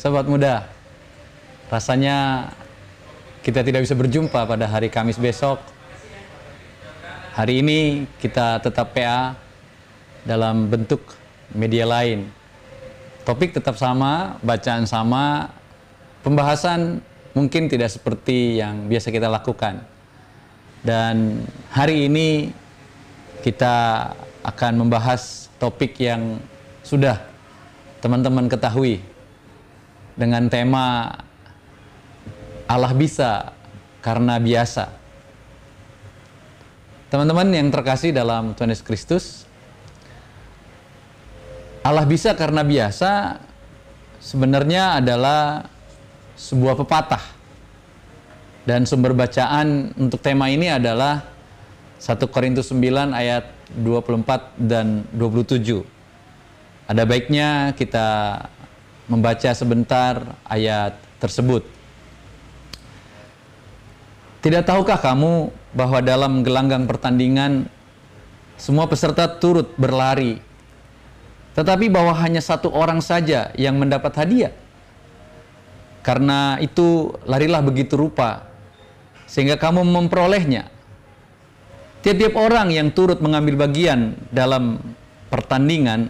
sobat muda, rasanya kita tidak bisa berjumpa pada hari Kamis besok. Hari ini kita tetap PA dalam bentuk media lain. Topik tetap sama, bacaan sama, pembahasan mungkin tidak seperti yang biasa kita lakukan. Dan hari ini kita akan membahas topik yang sudah teman-teman ketahui dengan tema Allah bisa karena biasa. Teman-teman yang terkasih dalam Tuhan Yesus Kristus, Allah bisa karena biasa sebenarnya adalah sebuah pepatah. Dan sumber bacaan untuk tema ini adalah 1 Korintus 9 ayat 24 dan 27. Ada baiknya kita membaca sebentar ayat tersebut. Tidak tahukah kamu bahwa dalam gelanggang pertandingan semua peserta turut berlari, tetapi bahwa hanya satu orang saja yang mendapat hadiah? Karena itu larilah begitu rupa sehingga kamu memperolehnya. Tiap-tiap orang yang turut mengambil bagian dalam pertandingan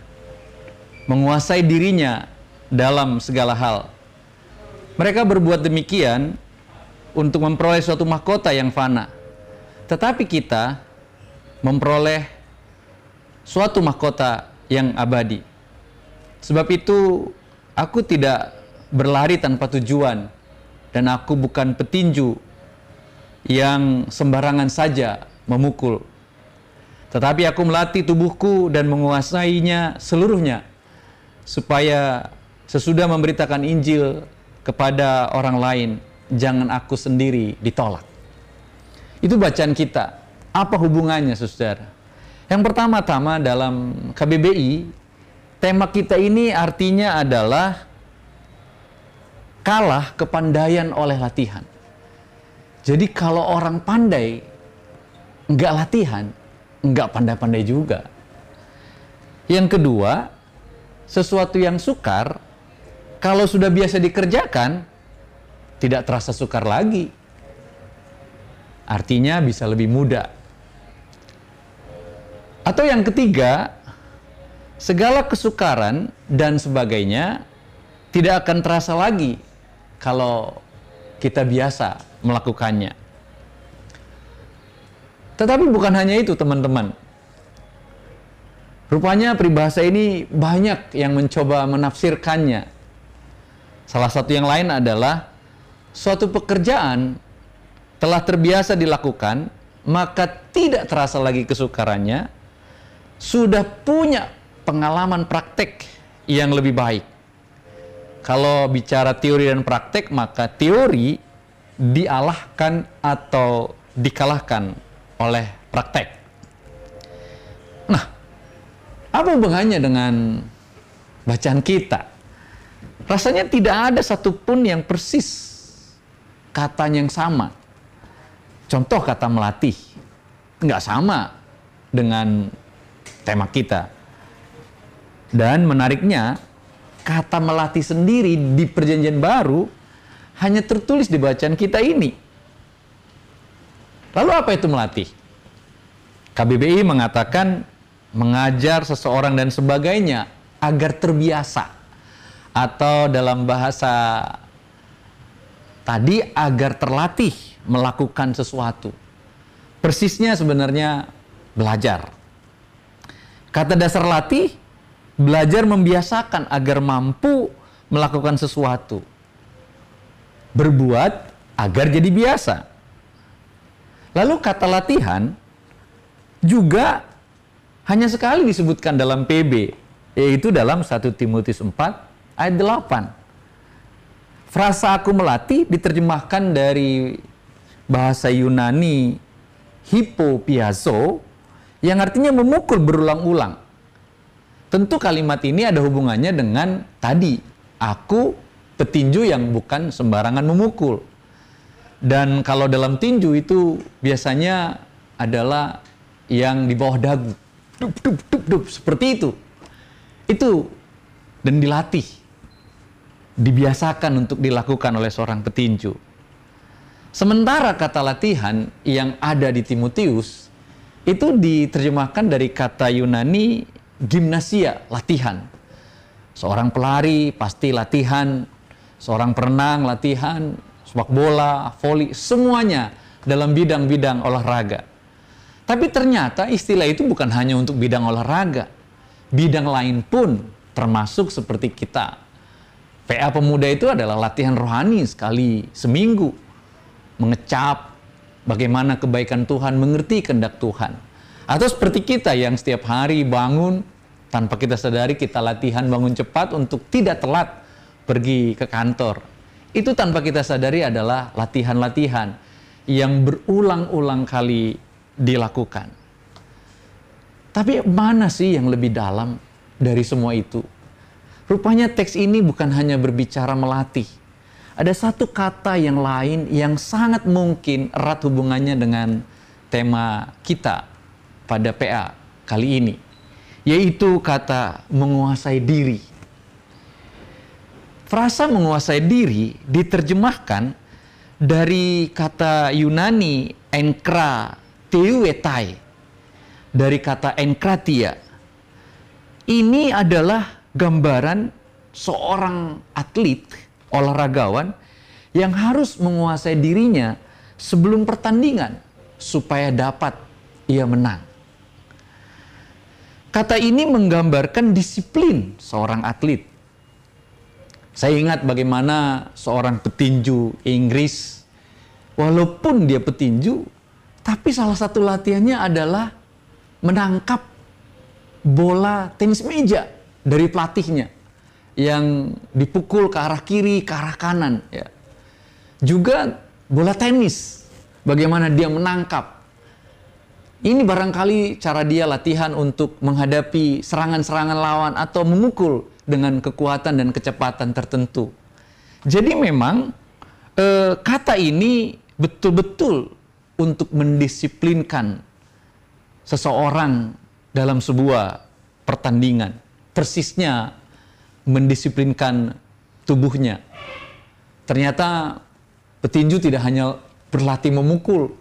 menguasai dirinya dalam segala hal. Mereka berbuat demikian untuk memperoleh suatu mahkota yang fana. Tetapi kita memperoleh suatu mahkota yang abadi. Sebab itu aku tidak berlari tanpa tujuan dan aku bukan petinju yang sembarangan saja memukul. Tetapi aku melatih tubuhku dan menguasainya seluruhnya supaya sesudah memberitakan Injil kepada orang lain, jangan aku sendiri ditolak. Itu bacaan kita. Apa hubungannya, saudara? Yang pertama-tama dalam KBBI, tema kita ini artinya adalah kalah kepandaian oleh latihan. Jadi kalau orang pandai, nggak latihan, nggak pandai-pandai juga. Yang kedua, sesuatu yang sukar kalau sudah biasa dikerjakan, tidak terasa sukar lagi. Artinya bisa lebih mudah. Atau yang ketiga, segala kesukaran dan sebagainya tidak akan terasa lagi kalau kita biasa melakukannya. Tetapi bukan hanya itu, teman-teman. Rupanya peribahasa ini banyak yang mencoba menafsirkannya Salah satu yang lain adalah suatu pekerjaan telah terbiasa dilakukan, maka tidak terasa lagi kesukarannya, sudah punya pengalaman praktek yang lebih baik. Kalau bicara teori dan praktek, maka teori dialahkan atau dikalahkan oleh praktek. Nah, apa hubungannya dengan bacaan kita? Rasanya tidak ada satupun yang persis katanya yang sama. Contoh kata melatih, nggak sama dengan tema kita. Dan menariknya, kata melatih sendiri di perjanjian baru hanya tertulis di bacaan kita ini. Lalu apa itu melatih? KBBI mengatakan mengajar seseorang dan sebagainya agar terbiasa atau dalam bahasa tadi agar terlatih melakukan sesuatu. Persisnya sebenarnya belajar. Kata dasar latih, belajar membiasakan agar mampu melakukan sesuatu. Berbuat agar jadi biasa. Lalu kata latihan juga hanya sekali disebutkan dalam PB, yaitu dalam 1 Timotius 4 ayat 8. Frasa aku melatih diterjemahkan dari bahasa Yunani hipopiazo yang artinya memukul berulang-ulang. Tentu kalimat ini ada hubungannya dengan tadi, aku petinju yang bukan sembarangan memukul. Dan kalau dalam tinju itu biasanya adalah yang di bawah dagu. Dup, dup, dup, dup, seperti itu. Itu dan dilatih. Dibiasakan untuk dilakukan oleh seorang petinju. Sementara kata latihan yang ada di Timotius itu diterjemahkan dari kata Yunani gimnasia, latihan. Seorang pelari pasti latihan, seorang perenang latihan, sepak bola, voli, semuanya dalam bidang-bidang olahraga. Tapi ternyata istilah itu bukan hanya untuk bidang olahraga. Bidang lain pun termasuk seperti kita. PA pemuda itu adalah latihan rohani sekali seminggu. Mengecap bagaimana kebaikan Tuhan, mengerti kehendak Tuhan. Atau seperti kita yang setiap hari bangun tanpa kita sadari kita latihan bangun cepat untuk tidak telat pergi ke kantor. Itu tanpa kita sadari adalah latihan-latihan yang berulang-ulang kali dilakukan. Tapi mana sih yang lebih dalam dari semua itu? Rupanya teks ini bukan hanya berbicara melatih. Ada satu kata yang lain yang sangat mungkin erat hubungannya dengan tema kita pada PA kali ini, yaitu kata menguasai diri. Frasa menguasai diri diterjemahkan dari kata Yunani enkra teuetai dari kata enkratia. Ini adalah gambaran seorang atlet olahragawan yang harus menguasai dirinya sebelum pertandingan supaya dapat ia menang. Kata ini menggambarkan disiplin seorang atlet saya ingat bagaimana seorang petinju Inggris, walaupun dia petinju, tapi salah satu latihannya adalah menangkap bola tenis meja dari pelatihnya yang dipukul ke arah kiri, ke arah kanan. Ya. Juga bola tenis, bagaimana dia menangkap. Ini barangkali cara dia latihan untuk menghadapi serangan-serangan lawan atau memukul dengan kekuatan dan kecepatan tertentu. Jadi memang e, kata ini betul-betul untuk mendisiplinkan seseorang dalam sebuah pertandingan. Persisnya mendisiplinkan tubuhnya. Ternyata petinju tidak hanya berlatih memukul,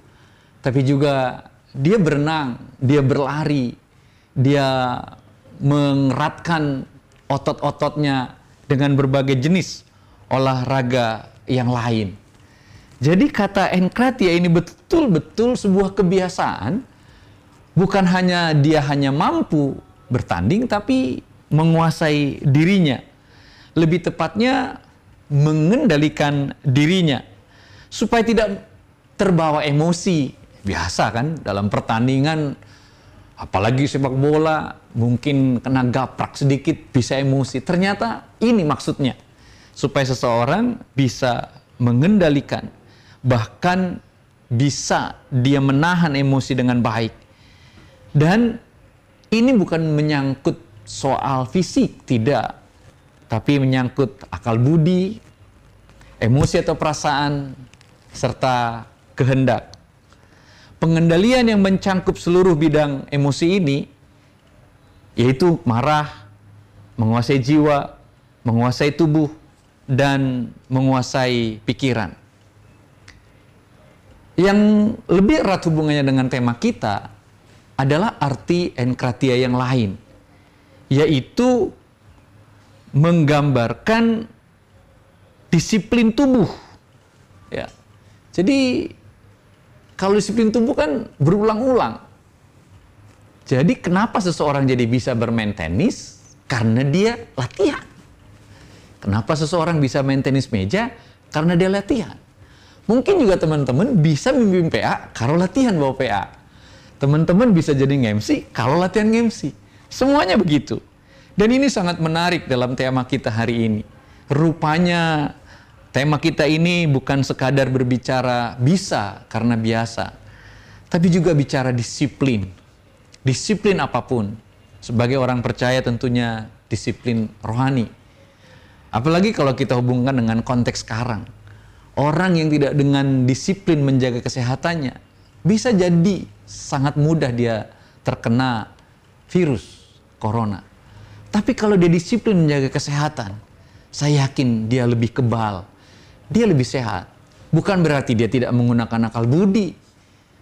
tapi juga dia berenang, dia berlari, dia mengeratkan otot-ototnya dengan berbagai jenis olahraga yang lain. Jadi kata enkratia ini betul-betul sebuah kebiasaan, bukan hanya dia hanya mampu bertanding, tapi menguasai dirinya. Lebih tepatnya mengendalikan dirinya supaya tidak terbawa emosi. Biasa kan dalam pertandingan apalagi sepak bola mungkin kena gaprak sedikit bisa emosi. Ternyata ini maksudnya supaya seseorang bisa mengendalikan bahkan bisa dia menahan emosi dengan baik. Dan ini bukan menyangkut soal fisik, tidak. Tapi menyangkut akal budi, emosi atau perasaan, serta kehendak pengendalian yang mencangkup seluruh bidang emosi ini yaitu marah, menguasai jiwa, menguasai tubuh dan menguasai pikiran. Yang lebih erat hubungannya dengan tema kita adalah arti enkratia yang lain, yaitu menggambarkan disiplin tubuh. Ya. Jadi kalau disiplin tubuh kan berulang-ulang. Jadi kenapa seseorang jadi bisa bermain tenis? Karena dia latihan. Kenapa seseorang bisa main tenis meja? Karena dia latihan. Mungkin juga teman-teman bisa memimpin PA kalau latihan bawa PA. Teman-teman bisa jadi MC kalau latihan MC. Semuanya begitu. Dan ini sangat menarik dalam tema kita hari ini. Rupanya Tema kita ini bukan sekadar berbicara bisa karena biasa, tapi juga bicara disiplin. Disiplin apa pun. Sebagai orang percaya tentunya disiplin rohani. Apalagi kalau kita hubungkan dengan konteks sekarang. Orang yang tidak dengan disiplin menjaga kesehatannya bisa jadi sangat mudah dia terkena virus corona. Tapi kalau dia disiplin menjaga kesehatan, saya yakin dia lebih kebal, dia lebih sehat. Bukan berarti dia tidak menggunakan akal budi.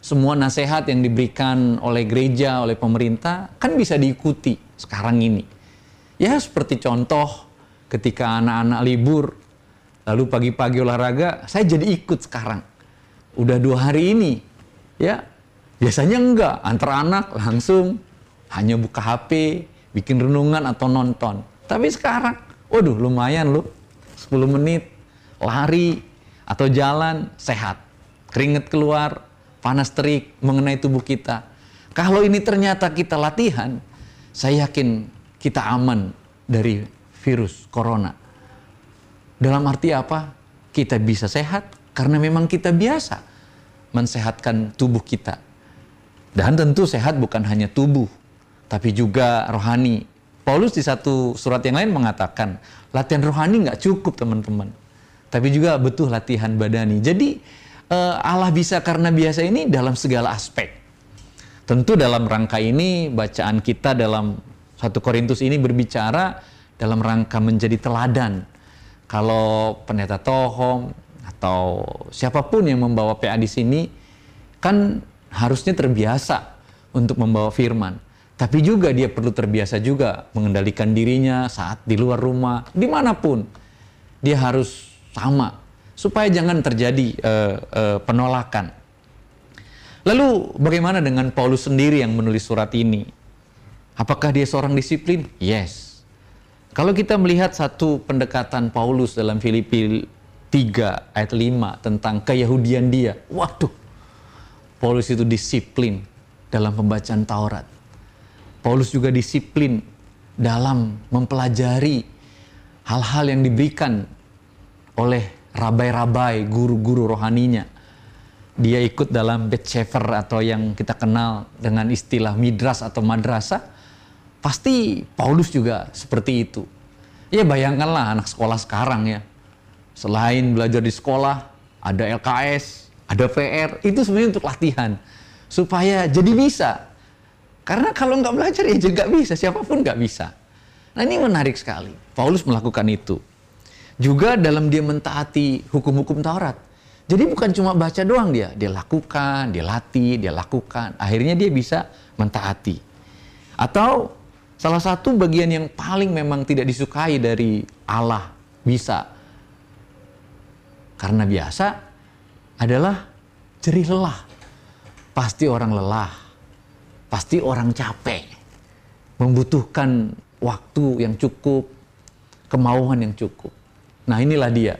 Semua nasihat yang diberikan oleh gereja, oleh pemerintah, kan bisa diikuti sekarang ini. Ya seperti contoh ketika anak-anak libur, lalu pagi-pagi olahraga, saya jadi ikut sekarang. Udah dua hari ini, ya biasanya enggak, antar anak langsung hanya buka HP, bikin renungan atau nonton. Tapi sekarang, waduh lumayan loh, 10 menit, lari, atau jalan, sehat. Keringet keluar, panas terik mengenai tubuh kita. Kalau ini ternyata kita latihan, saya yakin kita aman dari virus corona. Dalam arti apa? Kita bisa sehat karena memang kita biasa mensehatkan tubuh kita. Dan tentu sehat bukan hanya tubuh, tapi juga rohani. Paulus di satu surat yang lain mengatakan, latihan rohani nggak cukup teman-teman. Tapi juga butuh latihan badani. Jadi Allah bisa karena biasa ini dalam segala aspek. Tentu dalam rangka ini bacaan kita dalam satu Korintus ini berbicara dalam rangka menjadi teladan. Kalau pendeta Tohom atau siapa pun yang membawa PA di sini kan harusnya terbiasa untuk membawa firman. Tapi juga dia perlu terbiasa juga mengendalikan dirinya saat di luar rumah, di mana pun. Dia harus sama, supaya jangan terjadi uh, uh, penolakan. Lalu bagaimana dengan Paulus sendiri yang menulis surat ini? Apakah dia seorang disiplin? Yes. Kalau kita melihat satu pendekatan Paulus dalam Filipi 3 ayat 5 tentang keyahudian dia. Waduh, Paulus itu disiplin dalam pembacaan Taurat. Paulus juga disiplin dalam mempelajari hal-hal yang diberikan oleh rabai-rabai, guru-guru rohaninya. Dia ikut dalam Bet atau yang kita kenal dengan istilah midras atau madrasah Pasti Paulus juga seperti itu. Ya bayangkanlah anak sekolah sekarang ya. Selain belajar di sekolah, ada LKS, ada PR, itu sebenarnya untuk latihan. Supaya jadi bisa. Karena kalau nggak belajar ya juga nggak bisa, siapa pun nggak bisa. Nah ini menarik sekali. Paulus melakukan itu. Juga dalam dia mentaati hukum-hukum Taurat. Jadi bukan cuma baca doang dia, dia lakukan, dia latih, dia lakukan. Akhirnya dia bisa mentaati. Atau Salah satu bagian yang paling memang tidak disukai dari Allah bisa karena biasa adalah jerih lelah. Pasti orang lelah, pasti orang capek, membutuhkan waktu yang cukup, kemauan yang cukup. Nah inilah dia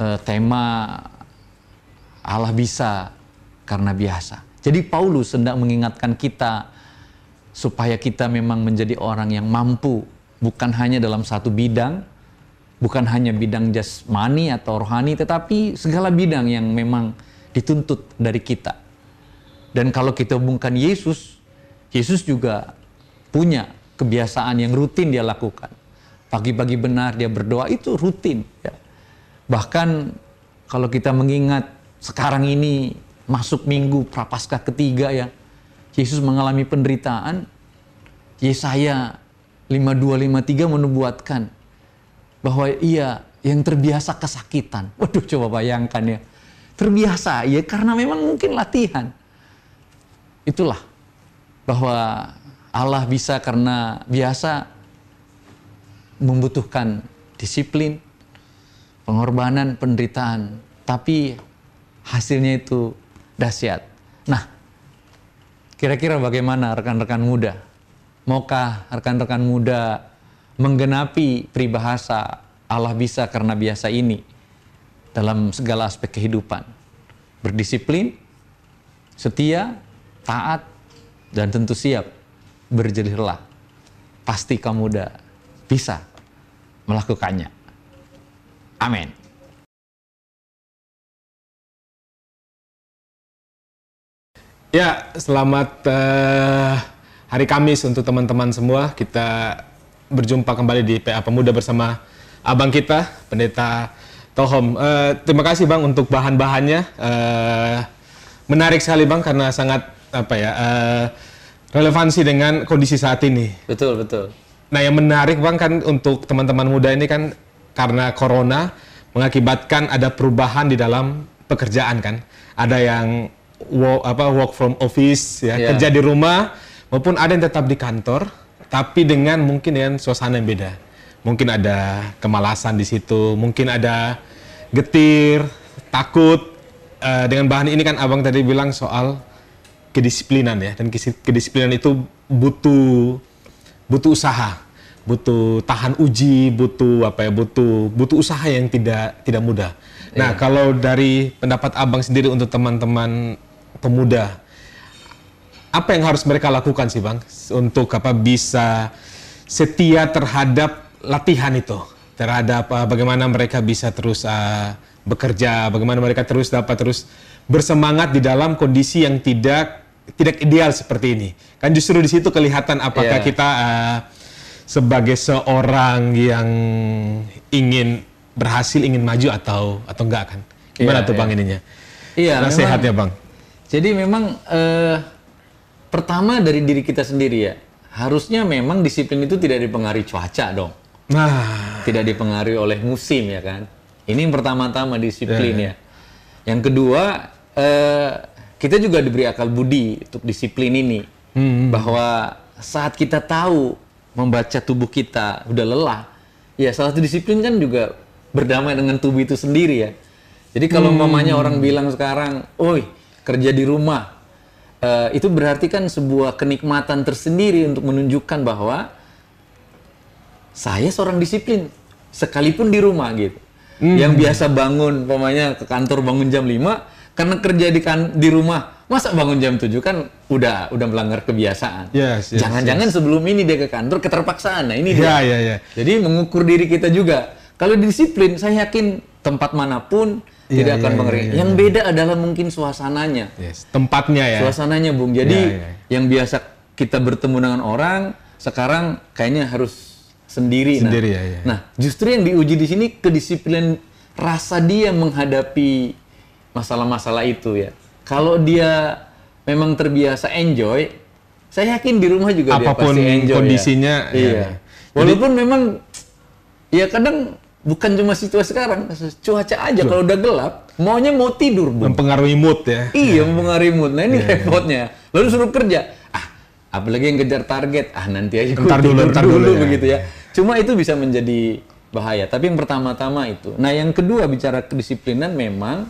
e, tema Allah bisa karena biasa. Jadi Paulus sedang mengingatkan kita supaya kita memang menjadi orang yang mampu bukan hanya dalam satu bidang, bukan hanya bidang jasmani atau rohani, tetapi segala bidang yang memang dituntut dari kita. Dan kalau kita hubungkan Yesus, Yesus juga punya kebiasaan yang rutin dia lakukan. Pagi-pagi benar dia berdoa itu rutin. Ya. Bahkan kalau kita mengingat sekarang ini masuk minggu prapaskah ketiga ya, Yesus mengalami penderitaan, Yesaya 5253 menubuatkan bahwa ia yang terbiasa kesakitan. Waduh, coba bayangkan ya. Terbiasa ya karena memang mungkin latihan. Itulah bahwa Allah bisa karena biasa membutuhkan disiplin, pengorbanan, penderitaan, tapi hasilnya itu dahsyat. Nah, Kira-kira bagaimana rekan-rekan muda? Maukah rekan-rekan muda menggenapi peribahasa Allah bisa karena biasa ini dalam segala aspek kehidupan? Berdisiplin, setia, taat, dan tentu siap berjerih lelah. Pasti kamu muda bisa melakukannya. Amin. Ya, selamat uh, hari Kamis untuk teman-teman semua. Kita berjumpa kembali di PA Pemuda bersama abang kita, Pendeta Tohom. Uh, terima kasih bang untuk bahan-bahannya. Uh, menarik sekali bang karena sangat apa ya uh, relevansi dengan kondisi saat ini. Betul, betul. Nah, yang menarik Bang kan untuk teman-teman muda ini kan karena corona mengakibatkan ada perubahan di dalam pekerjaan kan. Ada yang work, apa work from office ya, Iya. kerja di rumah maupun ada yang tetap di kantor tapi dengan mungkin dengan suasana yang beda. Mungkin ada kemalasan di situ, mungkin ada getir, takut Eh, dengan bahan ini kan Abang tadi bilang soal kedisiplinan ya. Dan kedisiplinan itu butuh butuh usaha, butuh tahan uji, butuh apa ya, butuh butuh usaha yang tidak tidak mudah. Nah, kalau dari pendapat Abang sendiri untuk teman-teman pemuda, apa yang harus mereka lakukan sih, Bang, untuk apa bisa setia terhadap latihan itu, terhadap uh, bagaimana mereka bisa terus uh, bekerja, bagaimana mereka terus dapat terus bersemangat di dalam kondisi yang tidak tidak ideal seperti ini. Kan justru di situ kelihatan apakah Iya. kita uh, sebagai seorang yang ingin berhasil, ingin maju atau atau enggak kan? Gimana Iya, tuh Bang iya. ininya? Iya, Nasihatnya Bang. Jadi memang eh, pertama dari diri kita sendiri ya. Harusnya memang disiplin itu tidak dipengaruhi cuaca dong. Nah, Tidak dipengaruhi oleh musim ya kan. Ini yang pertama-tama disiplin Iya, ya. Yang kedua eh, kita juga diberi akal budi untuk disiplin ini. Hmm, Bahwa saat kita tahu membaca tubuh kita udah lelah, ya salah satu disiplin kan juga berdamai dengan tubuh itu sendiri ya. Jadi kalau mamanya orang bilang sekarang, "Oi, kerja di rumah." eh, itu berarti kan sebuah kenikmatan tersendiri untuk menunjukkan bahwa saya seorang disiplin sekalipun di rumah gitu. Yang biasa bangun pokoknya ke kantor bangun jam 5 karena kerja di kan di rumah masa bangun jam 7 kan udah udah melanggar kebiasaan. Yes, yes, Jangan-jangan sebelum ini dia ke kantor keterpaksaan. Nah, ini Ya, dia. ya, ya. Jadi mengukur diri kita juga. Kalau disiplin, saya yakin tempat mana pun Iya, tidak akan iya, mengering. iya, Yang beda adalah mungkin suasananya yes. tempatnya ya. suasananya bung jadi Ya, ya. yang biasa kita bertemu dengan orang sekarang kayaknya harus sendiri, Sendiri, nah. ya, ya. nah justru yang diuji di sini kedisiplinan rasa dia menghadapi masalah-masalah itu ya kalau dia memang terbiasa enjoy saya yakin di rumah juga Apa pun dia pasti enjoy kondisinya, ya. ya, iya ya. walaupun memang ya kadang bukan cuma situasi sekarang cuaca aja kalau udah gelap maunya mau tidur bung Mempengaruhi mood ya. Iya, mempengaruhi mood. Nah, ini repotnya. Lalu suruh kerja. Ah, apalagi yang kejar target. Ah, nanti aja Ntar dulu, ntar dulu ya. begitu ya. Cuma itu bisa menjadi bahaya. Tapi yang pertama-tama itu. Nah, yang kedua bicara kedisiplinan memang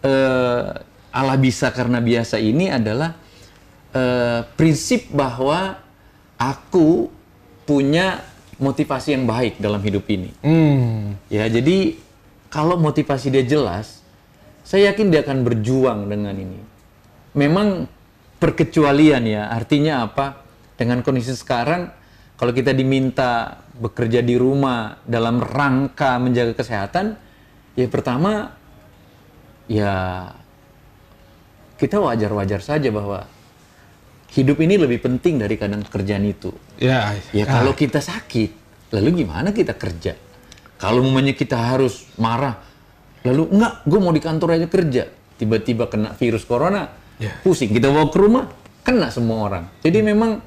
eh ala bisa karena biasa ini adalah eh, prinsip bahwa aku punya motivasi yang baik dalam hidup ini. Hmm. Ya, jadi kalau motivasi dia jelas, saya yakin dia akan berjuang dengan ini. Memang perkecualian ya, artinya apa? Dengan kondisi sekarang, kalau kita diminta bekerja di rumah dalam rangka menjaga kesehatan, ya pertama, ya kita wajar-wajar saja bahwa hidup ini lebih penting dari kadang kerjaan itu. Ya. Ya kalau kita sakit, lalu gimana kita kerja? Kalau momennya kita harus marah, lalu enggak, gue mau di kantor aja kerja, tiba-tiba kena virus corona, Ya. pusing. Kita bawa ke rumah, kena semua orang. Jadi memang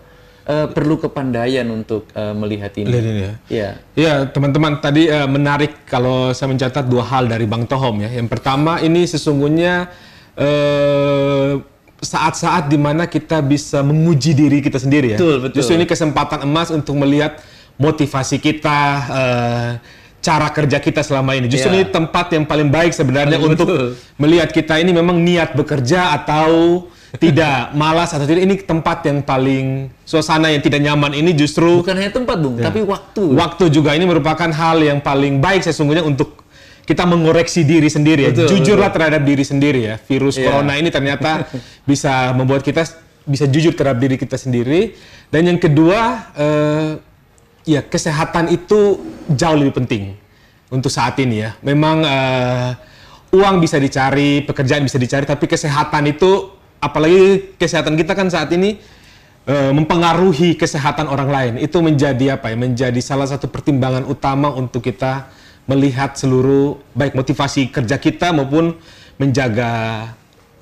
eh, perlu kepandaian untuk eh, melihat ini. Lihat ini ya. Ya. Ya, teman-teman, tadi eh, menarik kalau saya mencatat dua hal dari Bang Tohom ya. Yang pertama, ini sesungguhnya eh, saat-saat di mana kita bisa menguji diri kita sendiri ya. Betul, betul. Justru ini kesempatan emas untuk melihat motivasi kita, eh, cara kerja kita selama ini. Justru Ya. ini tempat yang paling baik sebenarnya Betul, untuk betul. melihat kita ini memang niat bekerja atau tidak malas atau tidak ini tempat yang paling suasana yang tidak nyaman ini justru Bukan hanya tempat, Bung, tapi waktu. Waktu juga ini merupakan hal yang paling baik sesungguhnya untuk kita mengoreksi diri sendiri ya. Betul, Jujurlah terhadap diri sendiri ya. Virus Iya. corona ini ternyata bisa membuat kita bisa jujur terhadap diri kita sendiri. Dan yang kedua, eh, ya kesehatan itu jauh lebih penting untuk saat ini ya. Memang eh, uang bisa dicari, pekerjaan bisa dicari, tapi kesehatan itu, apalagi kesehatan kita kan saat ini eh, mempengaruhi kesehatan orang lain. Itu menjadi apa ya? Menjadi salah satu pertimbangan utama untuk kita melihat seluruh baik motivasi kerja kita maupun menjaga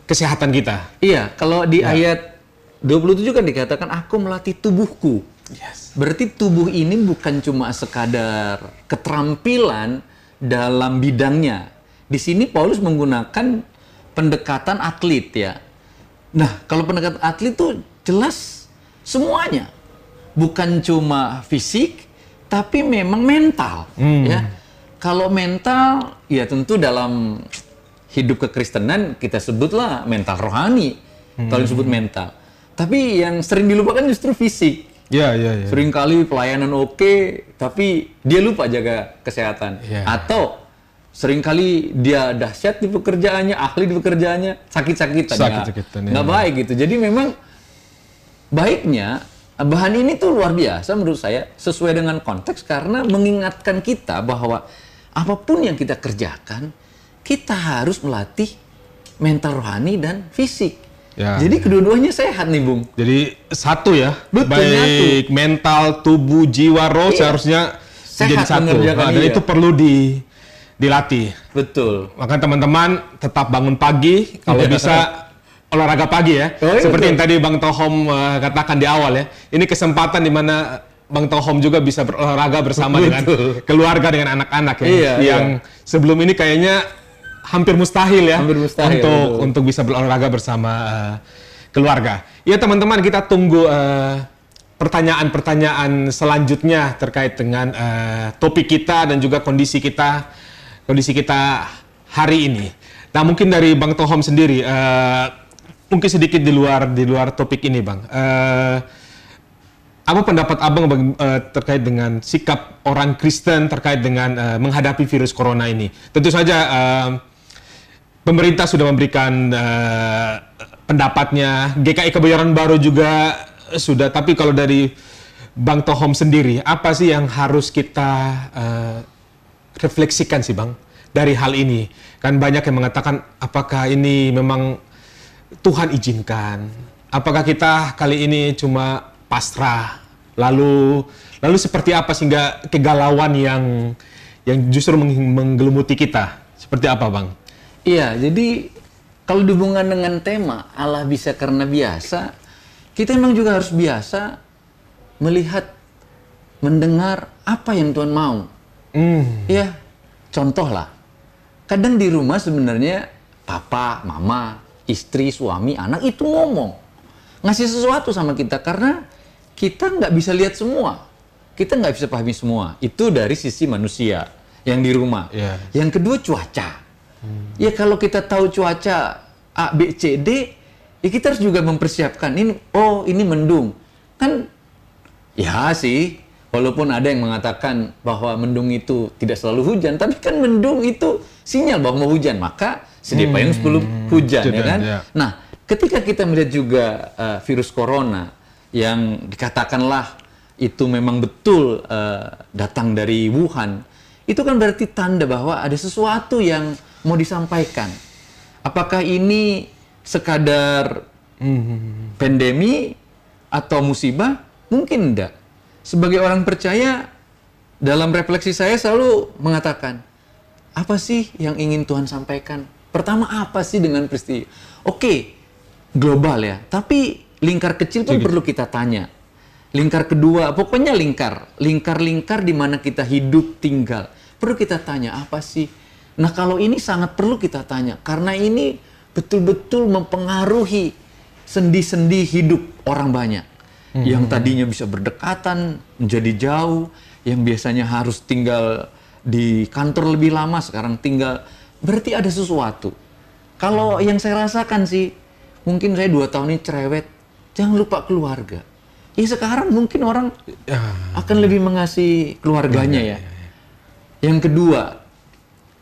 kesehatan kita. Iya, kalau di ayat 27 kan dikatakan aku melatih tubuhku. Yes. Berarti tubuh ini bukan cuma sekadar keterampilan dalam bidangnya. Di sini Paulus menggunakan pendekatan atlet ya. Nah, kalau pendekatan atlet itu jelas semuanya. Bukan cuma fisik, tapi memang mental ya. Kalau mental ya tentu dalam hidup kekristenan kita sebutlah mental rohani. Kalau disebut mental. Tapi yang sering dilupakan justru fisik. Ya, ya, ya. Seringkali pelayanan oke, tapi dia lupa jaga kesehatan. Iya. Atau sering kali dia dahsyat di pekerjaannya, ahli di pekerjaannya, sakit-sakitan. Sakit-sakitan, Nggak- nggak iya. baik gitu. Jadi memang baiknya bahan ini tuh luar biasa menurut saya sesuai dengan konteks karena mengingatkan kita bahwa apa pun yang kita kerjakan kita harus melatih mental rohani dan fisik. Ya, Jadi kedua-duanya sehat nih, Bung. Jadi satu ya, Betul, baik mental, tubuh, jiwa, roh Iya. seharusnya Sehat menjadi satu. Nah, dan iya. itu perlu di dilatih. Betul. Maka teman-teman tetap bangun pagi, kalau Iya. bisa olahraga pagi ya. Oh, iya, Seperti betul. yang tadi Bang Tohom uh, katakan di awal ya. Ini kesempatan di mana Bang Tohom juga bisa berolahraga bersama dengan Betul. keluarga dengan anak-anak ya. Iya, yang sebelum ini kayaknya hampir mustahil ya Hampir mustahil, untuk betul. untuk bisa berolahraga bersama uh, keluarga. Ya teman-teman kita tunggu uh, pertanyaan-pertanyaan selanjutnya terkait dengan uh, topik kita dan juga kondisi kita kondisi kita hari ini. Nah mungkin dari Bang Tohom sendiri uh, mungkin sedikit di luar di luar topik ini Bang. Uh, apa pendapat abang eh, terkait dengan sikap orang Kristen terkait dengan eh, menghadapi virus corona ini? Tentu saja eh, pemerintah sudah memberikan eh, pendapatnya, GKI Kebayoran Baru juga sudah. Tapi kalau dari Bang Tohom sendiri, apa sih yang harus kita eh, refleksikan sih Bang dari hal ini? Kan banyak yang mengatakan apakah ini memang Tuhan izinkan? Apakah kita kali ini cuma pasrah? Lalu lalu seperti apa sehingga kegalauan yang yang justru meng- menggelimuti kita? Seperti apa, Bang? Iya, jadi kalau dihubungkan dengan tema Allah bisa karena biasa, kita memang juga harus biasa melihat, mendengar apa yang Tuhan mau. Hmm. Ya, contoh lah. Kadang di rumah sebenarnya papa, mama, istri, suami, anak itu ngomong. Ngasih sesuatu sama kita karena kita nggak bisa lihat semua. Kita nggak bisa pahami semua. Itu dari sisi manusia yang di rumah. Iya. Yang kedua cuaca. Ya kalau kita tahu cuaca A, B, C, D, ya kita harus juga mempersiapkan. Ini, oh ini mendung. Kan Ya sih, walaupun ada yang mengatakan bahwa mendung itu tidak selalu hujan, tapi kan mendung itu sinyal bahwa mau hujan, maka sedia payung sebelum hujan, ya hujan, kan? ya. Nah, ketika kita melihat juga uh, virus corona yang dikatakanlah itu memang betul uh, datang dari Wuhan, itu kan berarti tanda bahwa ada sesuatu yang mau disampaikan. Apakah ini sekadar pandemi atau musibah? Mungkin enggak. Sebagai orang percaya, dalam refleksi saya selalu mengatakan, apa sih yang ingin Tuhan sampaikan? Pertama, apa sih dengan peristiwa? Oke, global ya. Tapi lingkar kecil pun perlu kita tanya. Lingkar kedua, pokoknya lingkar. Lingkar-lingkar di mana kita hidup, tinggal. Perlu kita tanya, apa sih? Nah, kalau ini sangat perlu kita tanya. Karena ini betul-betul mempengaruhi sendi-sendi hidup orang banyak. Yang tadinya bisa berdekatan, menjadi jauh. Yang biasanya harus tinggal di kantor lebih lama, sekarang tinggal. Berarti ada sesuatu. Kalau yang saya rasakan sih, mungkin saya dua tahun ini cerewet. Jangan lupa keluarga. Ya sekarang mungkin orang Ya. akan lebih mengasihi keluarganya ya. Yang kedua,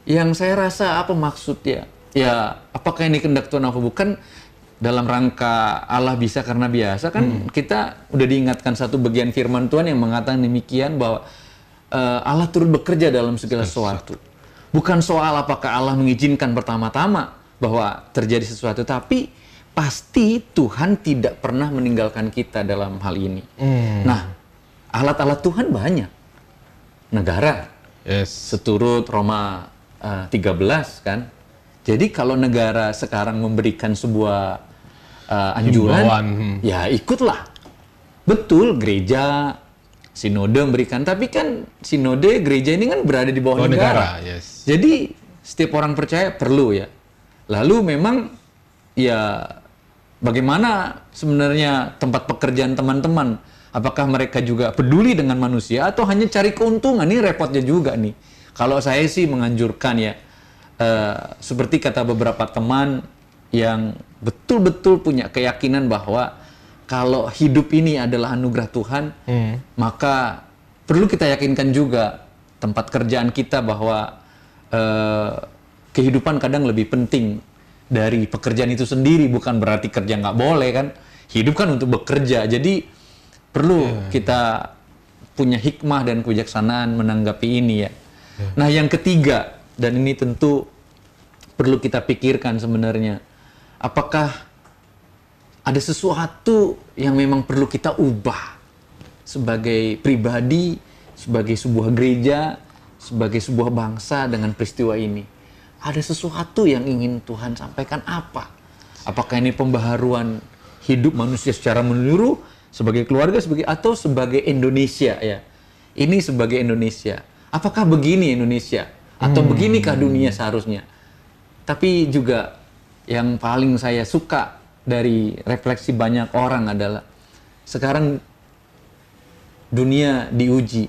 yang saya rasa apa maksudnya? Ya, apakah ini kehendak Tuhan apa bukan? Dalam rangka Allah bisa karena biasa kan kita udah diingatkan satu bagian firman Tuhan yang mengatakan demikian bahwa eh, Allah turut bekerja dalam segala sesuatu. Bukan soal apakah Allah mengizinkan pertama-tama bahwa terjadi sesuatu, tapi pasti Tuhan tidak pernah meninggalkan kita dalam hal ini. Nah, alat-alat Tuhan banyak. Negara, Yes. seturut Roma eh, 13 kan. Jadi kalau negara sekarang memberikan sebuah uh, anjuran, Himbauan, hmm. ya ikutlah. Betul, gereja sinode memberikan, tapi kan sinode gereja ini kan berada di bawah Bawah negara. negara, yes. Jadi setiap orang percaya perlu ya. Lalu memang ya bagaimana sebenarnya tempat pekerjaan teman-teman? Apakah mereka juga peduli dengan manusia atau hanya cari keuntungan? Ini repotnya juga nih. Kalau saya sih menganjurkan ya, eh, seperti kata beberapa teman yang betul-betul punya keyakinan bahwa kalau hidup ini adalah anugerah Tuhan, maka perlu kita yakinkan juga tempat kerjaan kita bahwa eh, kehidupan kadang lebih penting dari pekerjaan itu sendiri bukan berarti kerja nggak boleh kan? Hidup kan untuk bekerja. Jadi perlu kita punya hikmah dan kebijaksanaan menanggapi ini ya. Nah yang ketiga dan ini tentu perlu kita pikirkan sebenarnya apakah ada sesuatu yang memang perlu kita ubah sebagai pribadi, sebagai sebuah gereja, sebagai sebuah bangsa dengan peristiwa ini. Ada sesuatu yang ingin Tuhan sampaikan apa? Apakah ini pembaharuan hidup manusia secara menyeluruh sebagai keluarga sebagai atau sebagai Indonesia ya? Ini sebagai Indonesia. Apakah begini Indonesia atau beginikah dunia seharusnya? Tapi juga yang paling saya suka dari refleksi banyak orang adalah sekarang dunia diuji.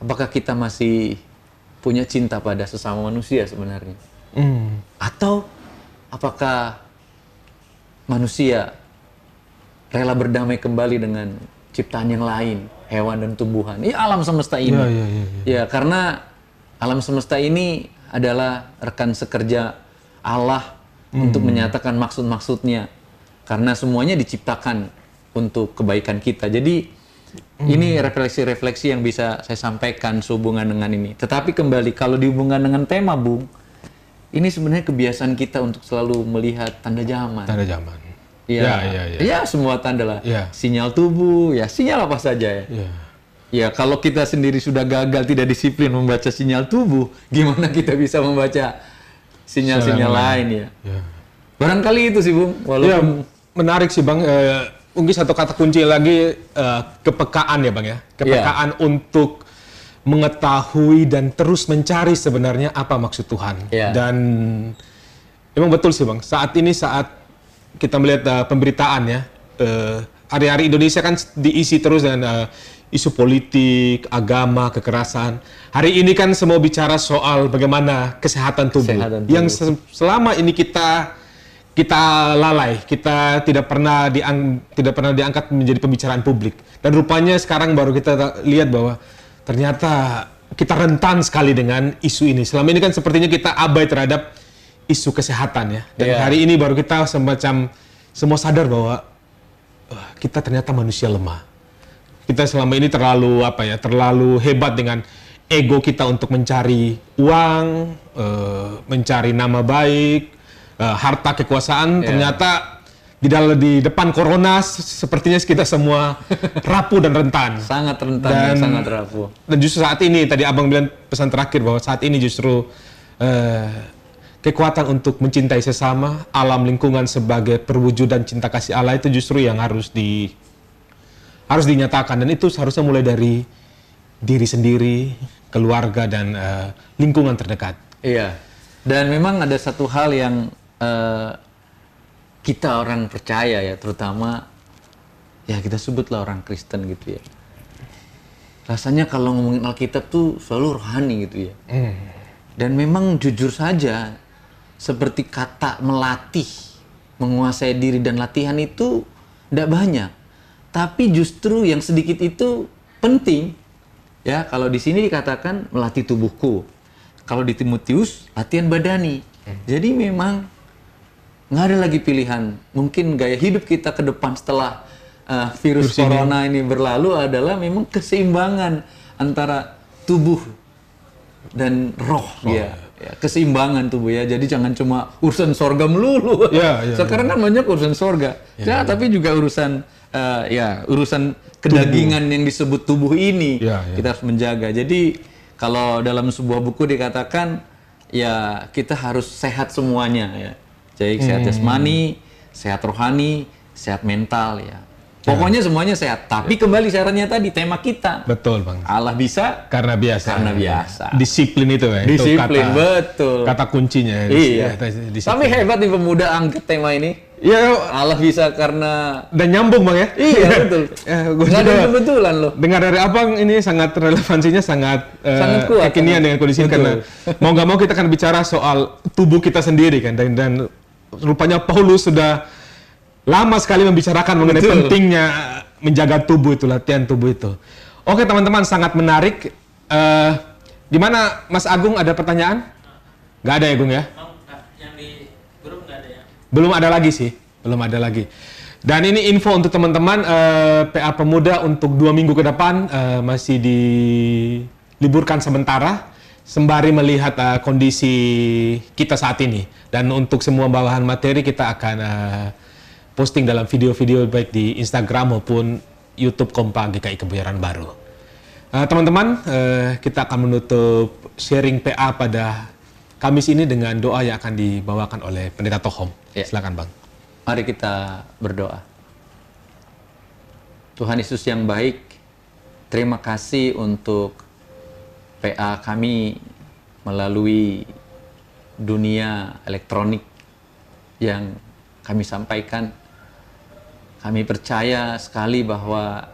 Apakah kita masih punya cinta pada sesama manusia sebenarnya? Hmm. Atau apakah manusia rela berdamai kembali dengan ciptaan yang lain, hewan dan tumbuhan? Ya alam semesta ini. Ya, ya, ya, Ya, karena alam semesta ini adalah rekan sekerja Allah untuk menyatakan maksud-maksudnya. Karena semuanya diciptakan untuk kebaikan kita. Jadi ini refleksi-refleksi yang bisa saya sampaikan sehubungan dengan ini. Tetapi kembali kalau dihubungkan dengan tema, Bung, ini sebenarnya kebiasaan kita untuk selalu melihat tanda zaman. Tanda zaman. Ya, Ya, ya, ya. ya, semua tanda lah. Ya. Sinyal tubuh, ya sinyal apa saja ya. Ya. Ya, kalau kita sendiri sudah gagal tidak disiplin membaca sinyal tubuh, gimana kita bisa membaca sinyal-sinyal Sinyal lain ya? Ya. Barangkali itu sih, Bung. Ya, Walaupun menarik sih bang. Eh, mungkin satu kata kunci lagi eh, kepekaan ya bang ya. Kepekaan untuk mengetahui dan terus mencari sebenarnya apa maksud Tuhan. Ya. Dan memang betul sih bang. Saat ini saat kita melihat eh, pemberitaan ya, eh, hari-hari Indonesia kan diisi terus dengan eh, isu politik, agama, kekerasan. Hari ini kan semua bicara soal bagaimana kesehatan tubuh. Kesehatan tubuh. Yang se- selama ini kita kita lalai, kita tidak pernah diang, tidak pernah diangkat menjadi pembicaraan publik. Dan rupanya sekarang baru kita ta- lihat bahwa ternyata kita rentan sekali dengan isu ini. Selama ini kan sepertinya kita abai terhadap isu kesehatan ya. Dan Iya. hari ini baru kita semacam semua sadar bahwa "Wah, kita ternyata manusia lemah. Kita selama ini terlalu apa ya, terlalu hebat dengan ego kita untuk mencari uang, eh, mencari nama baik, eh, harta kekuasaan. Iya. Ternyata di dalam di depan corona sepertinya kita semua rapuh dan rentan. sangat rentan dan, Dan- sangat rapuh. Dan justru saat ini tadi abang bilang pesan terakhir bahwa saat ini justru eh, kekuatan untuk mencintai sesama, alam lingkungan sebagai perwujudan cinta kasih Allah itu justru yang harus di harus dinyatakan dan itu seharusnya mulai dari diri sendiri, keluarga dan eh, lingkungan terdekat. Iya. Dan memang ada satu hal yang eh, kita orang percaya ya, terutama ya kita sebutlah orang Kristen gitu ya. Rasanya kalau ngomongin Alkitab tuh selalu rohani gitu ya. Dan memang jujur saja, seperti kata melatih, menguasai diri dan latihan itu tidak banyak. Tapi justru yang sedikit itu penting. Ya, kalau di sini dikatakan melatih tubuhku. Kalau di Timotius, latihan badani. Jadi memang nggak ada lagi pilihan. Mungkin gaya hidup kita ke depan setelah uh, virus, corona ini berlalu adalah memang keseimbangan antara tubuh dan roh ya. Ya keseimbangan tubuh ya. Jadi jangan cuma urusan sorga melulu. Ya, ya, sekarang kan banyak urusan sorga. Ya, tapi juga urusan eh, ya urusan kedagingan yang disebut tubuh ini. Ya, ya. kita harus menjaga. Jadi kalau dalam sebuah buku dikatakan ya kita harus sehat semuanya ya. Jadi sehat jasmani sehat rohani, sehat mental ya. Pokoknya semuanya sehat. Tapi kembali syaratnya tadi tema kita. Betul, Bang. Allah bisa Karena biasa. Karena biasa. Disiplin itu ya. disiplin, itu kata, betul. kata kuncinya. Iya. Disiplin. Tapi hebat nih pemuda angkat tema ini. Ya, Allah bisa karena dan nyambung bang ya. Iya betul. Ya, gua Nggak ada kebetulan loh. Dengar dari abang ini sangat relevansinya sangat, eh, Sangat kuat, kekinian dengan kondisi karena mau nggak mau kita akan bicara soal tubuh kita sendiri kan dan, dan rupanya Paulus sudah lama sekali membicarakan mengenai Betul. pentingnya menjaga tubuh itu latihan tubuh itu. Oke teman-teman sangat menarik. Eh, di mana Mas Agung ada pertanyaan? Nggak ada ya Gung ya? Yang di grup nggak ada ya? Belum ada lagi sih, belum ada lagi. Dan ini info untuk teman-teman eh, PA Pemuda untuk dua minggu ke depan eh, masih diliburkan sementara sembari melihat eh, kondisi kita saat ini. Dan untuk semua bawahan materi kita akan eh, posting dalam video-video baik di Instagram maupun YouTube Kompak GKI Kebayoran Baru. Eh, Teman-teman, eh, kita akan menutup sharing PA pada Kamis ini dengan doa yang akan dibawakan oleh Pendeta Tohom. Ya. Silakan Bang. Mari kita berdoa. Tuhan Yesus yang baik, terima kasih untuk PA kami melalui dunia elektronik yang kami sampaikan. Kami percaya sekali bahwa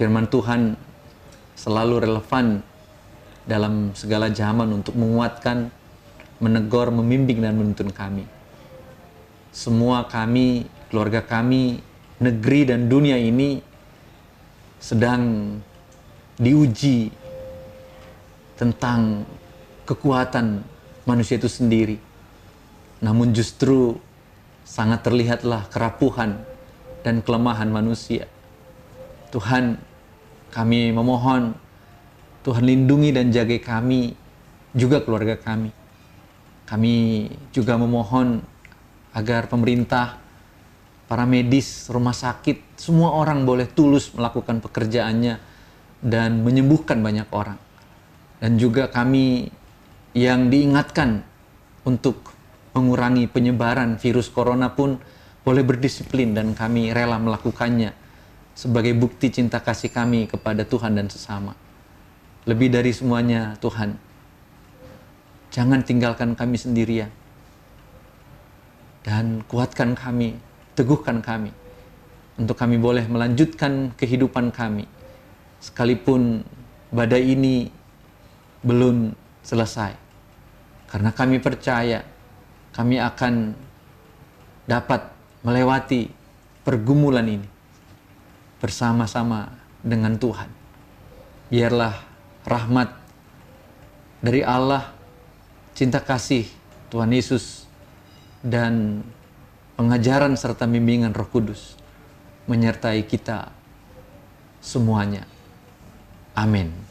firman Tuhan selalu relevan dalam segala zaman untuk menguatkan, menegur, membimbing, dan menuntun kami semua kami, keluarga kami, negeri dan dunia ini sedang diuji tentang kekuatan manusia itu sendiri. Namun justru sangat terlihatlah kerapuhan dan kelemahan manusia. Tuhan, kami memohon Tuhan lindungi dan jaga kami, juga keluarga kami. Kami juga memohon agar pemerintah, para medis, rumah sakit, semua orang boleh tulus melakukan pekerjaannya dan menyembuhkan banyak orang. Dan juga kami yang diingatkan untuk mengurangi penyebaran virus corona pun boleh berdisiplin dan kami rela melakukannya sebagai bukti cinta kasih kami kepada Tuhan dan sesama. Lebih dari semuanya, Tuhan, jangan tinggalkan kami sendirian dan kuatkan kami, teguhkan kami untuk kami boleh melanjutkan kehidupan kami sekalipun badai ini belum selesai. Karena kami percaya kami akan dapat melewati pergumulan ini bersama-sama dengan Tuhan. Biarlah rahmat dari Allah, cinta kasih Tuhan Yesus dan pengajaran serta bimbingan Roh Kudus menyertai kita semuanya. Amin.